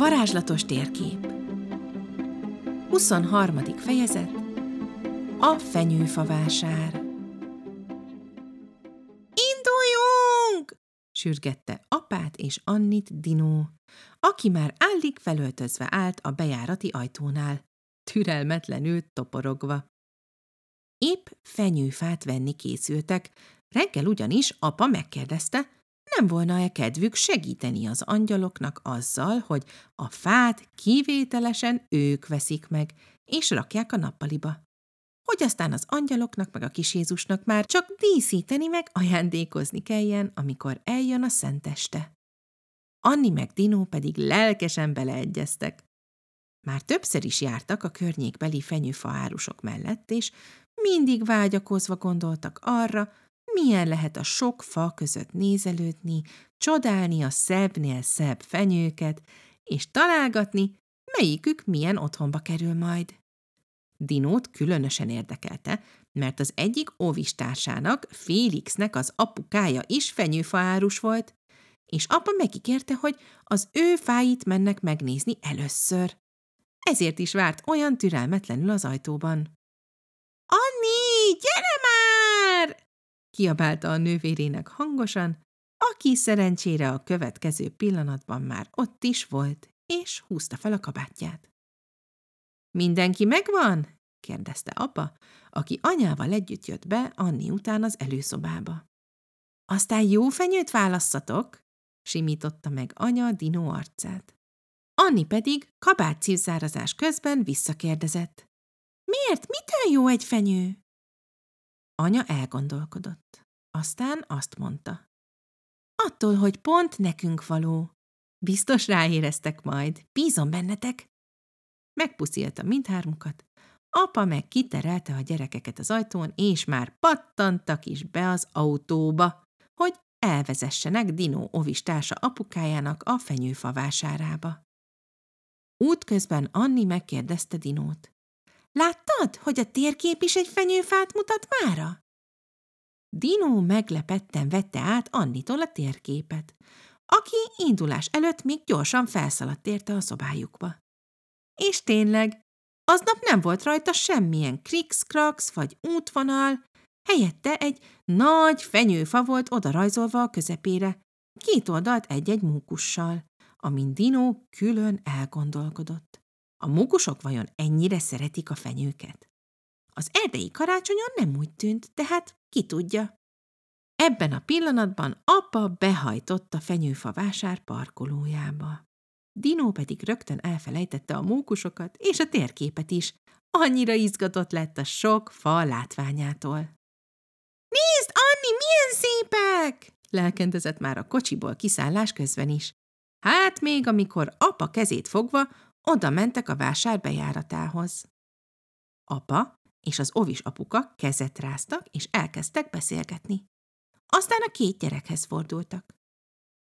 varázslatos térkép 23. fejezet A fenyőfavásár Induljunk! sürgette apát és Annit Dinó, aki már állig felöltözve állt a bejárati ajtónál, türelmetlenül toporogva. Épp fenyőfát venni készültek, reggel ugyanis apa megkérdezte, nem volna-e kedvük segíteni az angyaloknak azzal, hogy a fát kivételesen ők veszik meg, és rakják a nappaliba. Hogy aztán az angyaloknak meg a kis Jézusnak már csak díszíteni meg ajándékozni kelljen, amikor eljön a szenteste. Anni meg Dino pedig lelkesen beleegyeztek. Már többször is jártak a környékbeli fenyőfaárusok mellett, és mindig vágyakozva gondoltak arra, milyen lehet a sok fa között nézelődni, csodálni a szebbnél szebb fenyőket, és találgatni, melyikük milyen otthonba kerül majd. Dinót különösen érdekelte, mert az egyik óvistársának, Félixnek az apukája is fenyőfaárus volt, és apa megígérte, hogy az ő fáit mennek megnézni először. Ezért is várt olyan türelmetlenül az ajtóban. – Anni, gyere! Kiabálta a nővérének hangosan, aki szerencsére a következő pillanatban már ott is volt, és húzta fel a kabátját. Mindenki megvan? kérdezte apa, aki anyával együtt jött be Anni után az előszobába. Aztán jó fenyőt válasszatok, simította meg anya Dino arcát. Anni pedig kabátszívzárazás közben visszakérdezett. Miért? Mitől jó egy fenyő? Anya elgondolkodott. Aztán azt mondta. Attól, hogy pont nekünk való. Biztos ráéreztek majd. Bízom bennetek. Megpuszilta mindhármukat. Apa meg kiterelte a gyerekeket az ajtón, és már pattantak is be az autóba, hogy elvezessenek Dino ovistársa apukájának a fenyőfa vásárába. Útközben Anni megkérdezte Dinót. Láttad, hogy a térkép is egy fenyőfát mutat mára? Dino meglepetten vette át Annitól a térképet, aki indulás előtt még gyorsan felszaladt érte a szobájukba. És tényleg, aznap nem volt rajta semmilyen krix vagy útvonal, helyette egy nagy fenyőfa volt odarajzolva a közepére, két oldalt egy-egy mókussal, amin Dino külön elgondolkodott. A mókusok vajon ennyire szeretik a fenyőket? Az erdei karácsonyon nem úgy tűnt, tehát ki tudja. Ebben a pillanatban apa behajtott a fenyőfa vásár parkolójába. Dino pedig rögtön elfelejtette a mókusokat és a térképet is, annyira izgatott lett a sok fa látványától. Nézd, Anni, milyen szépek! lelkendezett már a kocsiból kiszállás közben is. Hát még amikor apa kezét fogva oda mentek a vásár bejáratához. Apa és az ovis apuka kezet ráztak, és elkezdtek beszélgetni. Aztán a két gyerekhez fordultak.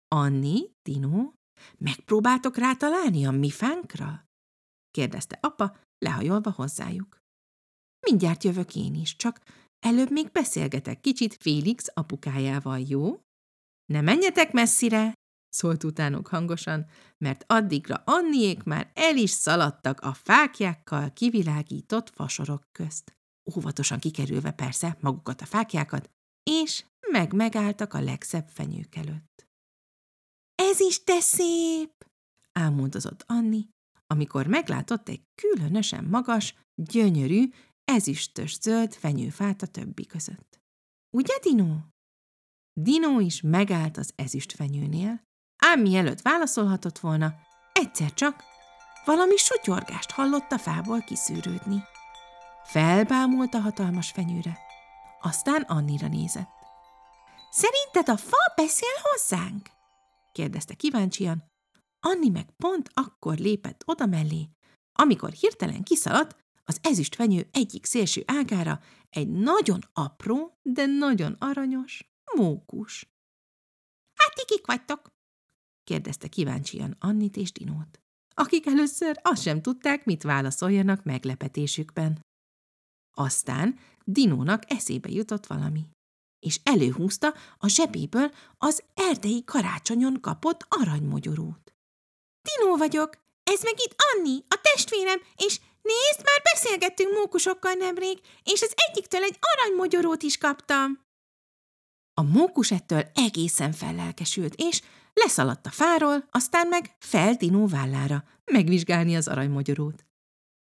Anni, Tino, megpróbáltok rátalálni a mi fánkra? kérdezte apa, lehajolva hozzájuk. Mindjárt jövök én is, csak előbb még beszélgetek kicsit Félix apukájával, jó? Ne menjetek messzire, szólt utánuk hangosan, mert addigra Anniék már el is szaladtak a fákjákkal kivilágított fasorok közt. Óvatosan kikerülve persze magukat a fákjákat, és meg megálltak a legszebb fenyők előtt. Ez is te szép! álmodozott Anni, amikor meglátott egy különösen magas, gyönyörű, ezüstös zöld fenyőfát a többi között. Ugye, Dino? Dino is megállt az ezüstfenyőnél, ám mielőtt válaszolhatott volna, egyszer csak valami sutyorgást hallott a fából kiszűrődni. Felbámult a hatalmas fenyőre, aztán Annira nézett. Szerinted a fa beszél hozzánk? kérdezte kíváncsian. Anni meg pont akkor lépett oda mellé, amikor hirtelen kiszaladt az ezüstfenyő egyik szélső ágára egy nagyon apró, de nagyon aranyos mókus. – Hát kik vagytok? Kérdezte kíváncsian Annit és Dinót, akik először azt sem tudták, mit válaszoljanak meglepetésükben. Aztán Dinónak eszébe jutott valami, és előhúzta a zsebéből az erdei karácsonyon kapott aranymogyorút. – Dinó vagyok, ez meg itt Anni, a testvérem, és nézd, már beszélgettünk mókusokkal nemrég, és az egyiktől egy aranymogyorót is kaptam. A mókus ettől egészen fellelkesült, és leszaladt a fáról, aztán meg fel Dinó vállára, megvizsgálni az aranymogyorót.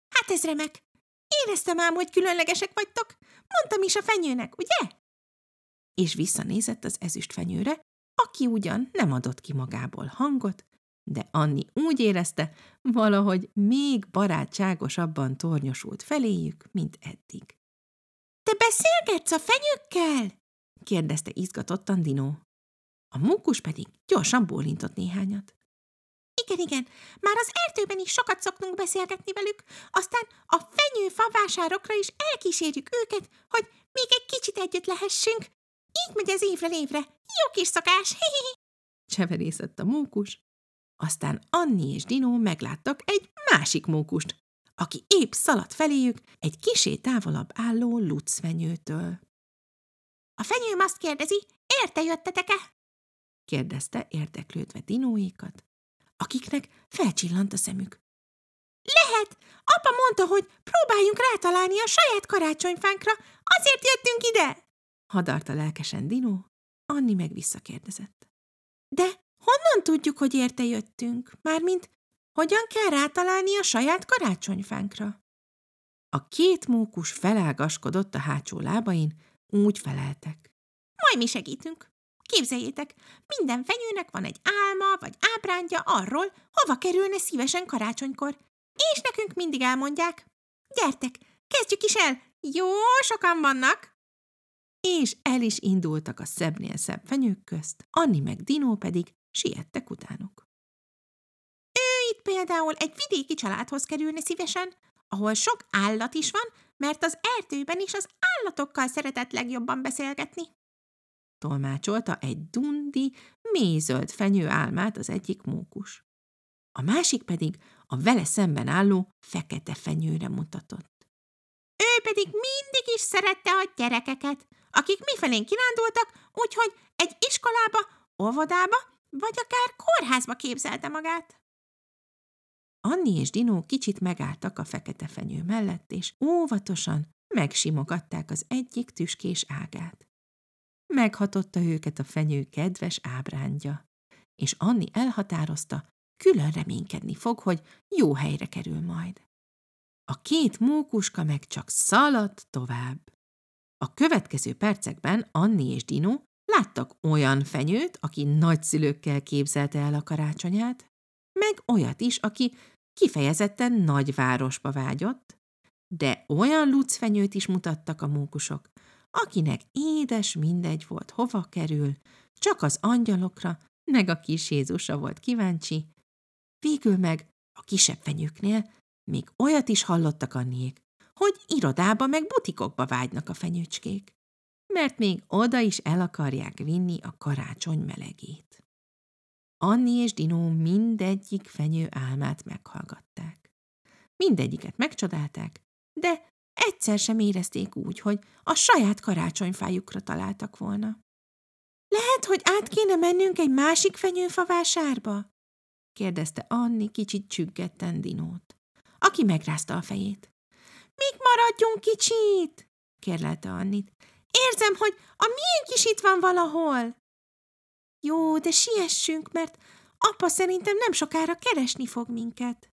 Hát ez remek. Éreztem ám, hogy különlegesek vagytok. Mondtam is a fenyőnek, ugye? És visszanézett az ezüst fenyőre, aki ugyan nem adott ki magából hangot, de Anni úgy érezte, valahogy még barátságosabban tornyosult feléjük, mint eddig. – Te beszélgetsz a fenyőkkel? – kérdezte izgatottan Dinó. A mókus pedig gyorsan bólintott néhányat. Igen, igen, már az erdőben is sokat szoktunk beszélgetni velük, aztán a fenyőfa vásárokra is elkísérjük őket, hogy még egy kicsit együtt lehessünk. Így megy ez évre évre. Jó kis szokás. Cseverészett a mókus. Aztán Anni és Dino megláttak egy másik mókust, aki épp szaladt feléjük egy kisé távolabb álló lucfenyőtől. A fenyőm azt kérdezi, érte jöttetek-e? Kérdezte érdeklődve Dinóékat, akiknek felcsillant a szemük. Lehet! Apa mondta, hogy próbáljunk rátalálni a saját karácsonyfánkra, azért jöttünk ide! Hadarta lelkesen Dino, Anni meg visszakérdezett. De honnan tudjuk, hogy érte jöttünk? Mármint, hogyan kell rátalálni a saját karácsonyfánkra? A két mókus felágaskodott a hátsó lábain, úgy feleltek. Majd mi segítünk. Képzeljétek, minden fenyőnek van egy álma vagy ábrándja arról, hova kerülne szívesen karácsonykor. És nekünk mindig elmondják. Gyertek, kezdjük is el! Jó sokan vannak! És el is indultak a szebbnél szebb fenyők közt, Anni meg Dinó pedig siettek utánuk. Ő itt például egy vidéki családhoz kerülne szívesen, ahol sok állat is van, mert az erdőben is az állatokkal szeretett legjobban beszélgetni tolmácsolta egy dundi, mézöld fenyő álmát az egyik mókus. A másik pedig a vele szemben álló fekete fenyőre mutatott. Ő pedig mindig is szerette a gyerekeket, akik mifelén kirándultak, úgyhogy egy iskolába, óvodába, vagy akár kórházba képzelte magát. Anni és Dinó kicsit megálltak a fekete fenyő mellett, és óvatosan megsimogatták az egyik tüskés ágát. Meghatotta őket a fenyő kedves ábrándja, és Anni elhatározta, külön reménykedni fog, hogy jó helyre kerül majd. A két mókuska meg csak szaladt tovább. A következő percekben Anni és Dino láttak olyan fenyőt, aki nagyszülőkkel képzelte el a karácsonyát, meg olyat is, aki kifejezetten nagy városba vágyott, de olyan lucfenyőt is mutattak a mókusok, akinek édes mindegy volt, hova kerül, csak az angyalokra, meg a kis Jézusra volt kíváncsi. Végül meg a kisebb fenyőknél még olyat is hallottak anniék, hogy irodába meg butikokba vágynak a fenyőcskék, mert még oda is el akarják vinni a karácsony melegét. Anni és Dinó mindegyik fenyő álmát meghallgatták. Mindegyiket megcsodálták, de egyszer sem érezték úgy, hogy a saját karácsonyfájukra találtak volna. Lehet, hogy át kéne mennünk egy másik fenyőfa vásárba? kérdezte Anni kicsit csüggetten Dinót, aki megrázta a fejét. Még maradjunk kicsit, kérlelte Annit. Érzem, hogy a miénk is itt van valahol. Jó, de siessünk, mert apa szerintem nem sokára keresni fog minket.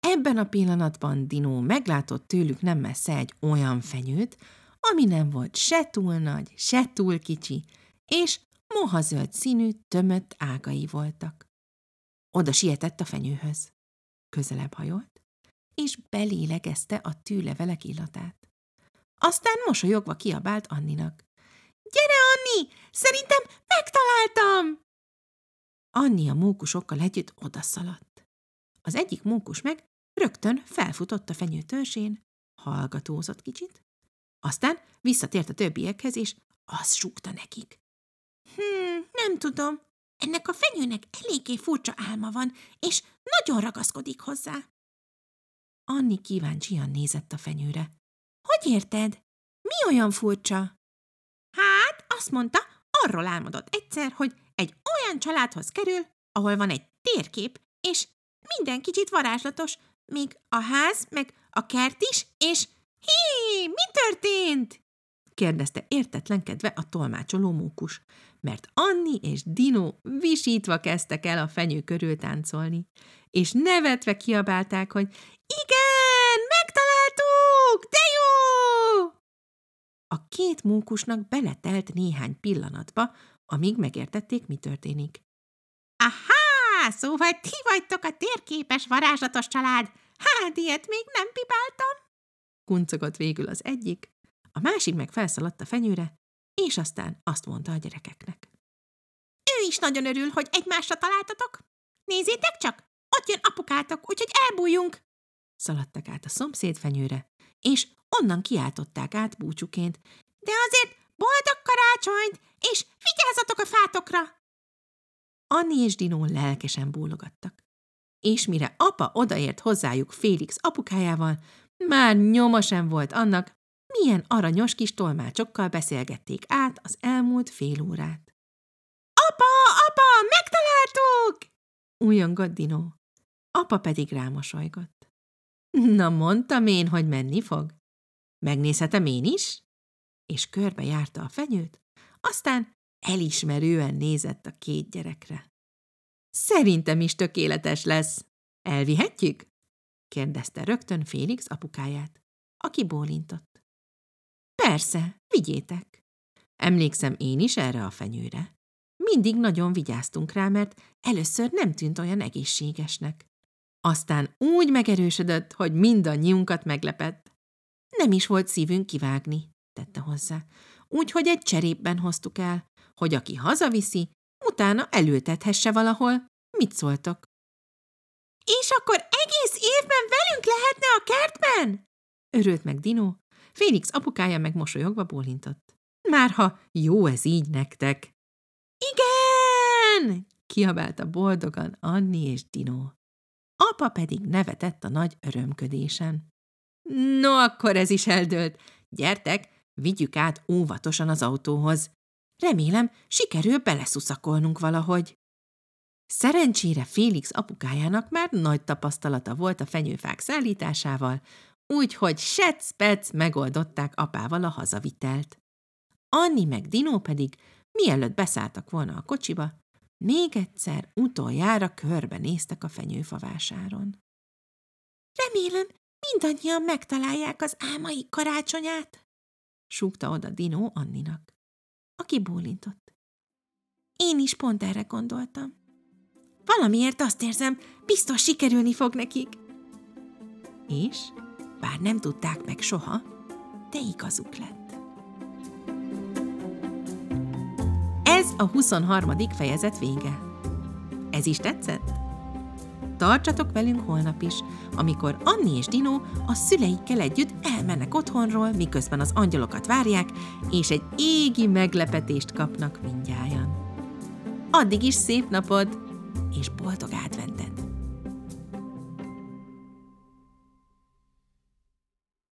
Ebben a pillanatban Dinó meglátott tőlük nem messze egy olyan fenyőt, ami nem volt se túl nagy, se túl kicsi, és mohazöld színű, tömött ágai voltak. Oda sietett a fenyőhöz. Közelebb hajolt, és belélegezte a tűlevelek illatát. Aztán mosolyogva kiabált Anninak. – Gyere, Anni! Szerintem megtaláltam! Anni a mókusokkal együtt odaszaladt. Az egyik mókus meg Rögtön felfutott a fenyő törzsén, hallgatózott kicsit, aztán visszatért a többiekhez, és azt súgta nekik. Hmm, nem tudom, ennek a fenyőnek eléggé furcsa álma van, és nagyon ragaszkodik hozzá. Anni kíváncsian nézett a fenyőre. Hogy érted? Mi olyan furcsa? Hát, azt mondta, arról álmodott egyszer, hogy egy olyan családhoz kerül, ahol van egy térkép, és minden kicsit varázslatos, még a ház, meg a kert is, és hé, mi történt? kérdezte értetlenkedve a tolmácsoló mókus, mert Anni és Dino visítva kezdtek el a fenyő körül táncolni, és nevetve kiabálták, hogy igen, megtaláltuk, de jó! A két mókusnak beletelt néhány pillanatba, amíg megértették, mi történik. Aha, szóval ti vagytok a térképes varázslatos család. Hát, ilyet még nem pipáltam. Kuncogott végül az egyik, a másik meg felszaladt a fenyőre, és aztán azt mondta a gyerekeknek. Ő is nagyon örül, hogy egymásra találtatok. Nézzétek csak, ott jön apukátok, úgyhogy elbújjunk. Szaladtak át a szomszéd fenyőre, és onnan kiáltották át búcsuként. De azért boldog karácsonyt, és vigyázzatok a fátokra! Anni és Dinó lelkesen bólogattak. És mire apa odaért hozzájuk Félix apukájával, már nyoma sem volt annak, milyen aranyos kis tolmácsokkal beszélgették át az elmúlt fél órát. Apa, apa, megtaláltuk! Újongott Dinó. Apa pedig rámosolygott. Na, mondtam én, hogy menni fog. Megnézhetem én is? És körbe járta a fenyőt, aztán elismerően nézett a két gyerekre. Szerintem is tökéletes lesz. Elvihetjük? kérdezte rögtön Félix apukáját, aki bólintott. Persze, vigyétek. Emlékszem én is erre a fenyőre. Mindig nagyon vigyáztunk rá, mert először nem tűnt olyan egészségesnek. Aztán úgy megerősödött, hogy mindannyiunkat meglepett. Nem is volt szívünk kivágni, tette hozzá. Úgyhogy egy cserépben hoztuk el, hogy aki hazaviszi, utána elültethesse valahol. Mit szóltok? És akkor egész évben velünk lehetne a kertben? Örült meg Dino, Félix apukája meg mosolyogva bólintott. Márha jó ez így nektek. Igen! kiabálta boldogan Anni és Dino. Apa pedig nevetett a nagy örömködésen. No, akkor ez is eldőlt. Gyertek, vigyük át óvatosan az autóhoz. Remélem, sikerül beleszuszakolnunk valahogy. Szerencsére Félix apukájának már nagy tapasztalata volt a fenyőfák szállításával, úgyhogy sec megoldották apával a hazavitelt. Anni meg Dino pedig, mielőtt beszálltak volna a kocsiba, még egyszer utoljára körbenéztek a fenyőfavásáron. Remélem, mindannyian megtalálják az álmai karácsonyát, súgta oda Dino Anninak, aki bólintott. Én is pont erre gondoltam. Valamiért azt érzem, biztos sikerülni fog nekik. És, bár nem tudták meg soha, de igazuk lett. Ez a 23. fejezet vége. Ez is tetszett? Tartsatok velünk holnap is, amikor Anni és Dino a szüleikkel együtt elmennek otthonról, miközben az angyalokat várják, és egy égi meglepetést kapnak mindjájan. Addig is szép napod, és boldog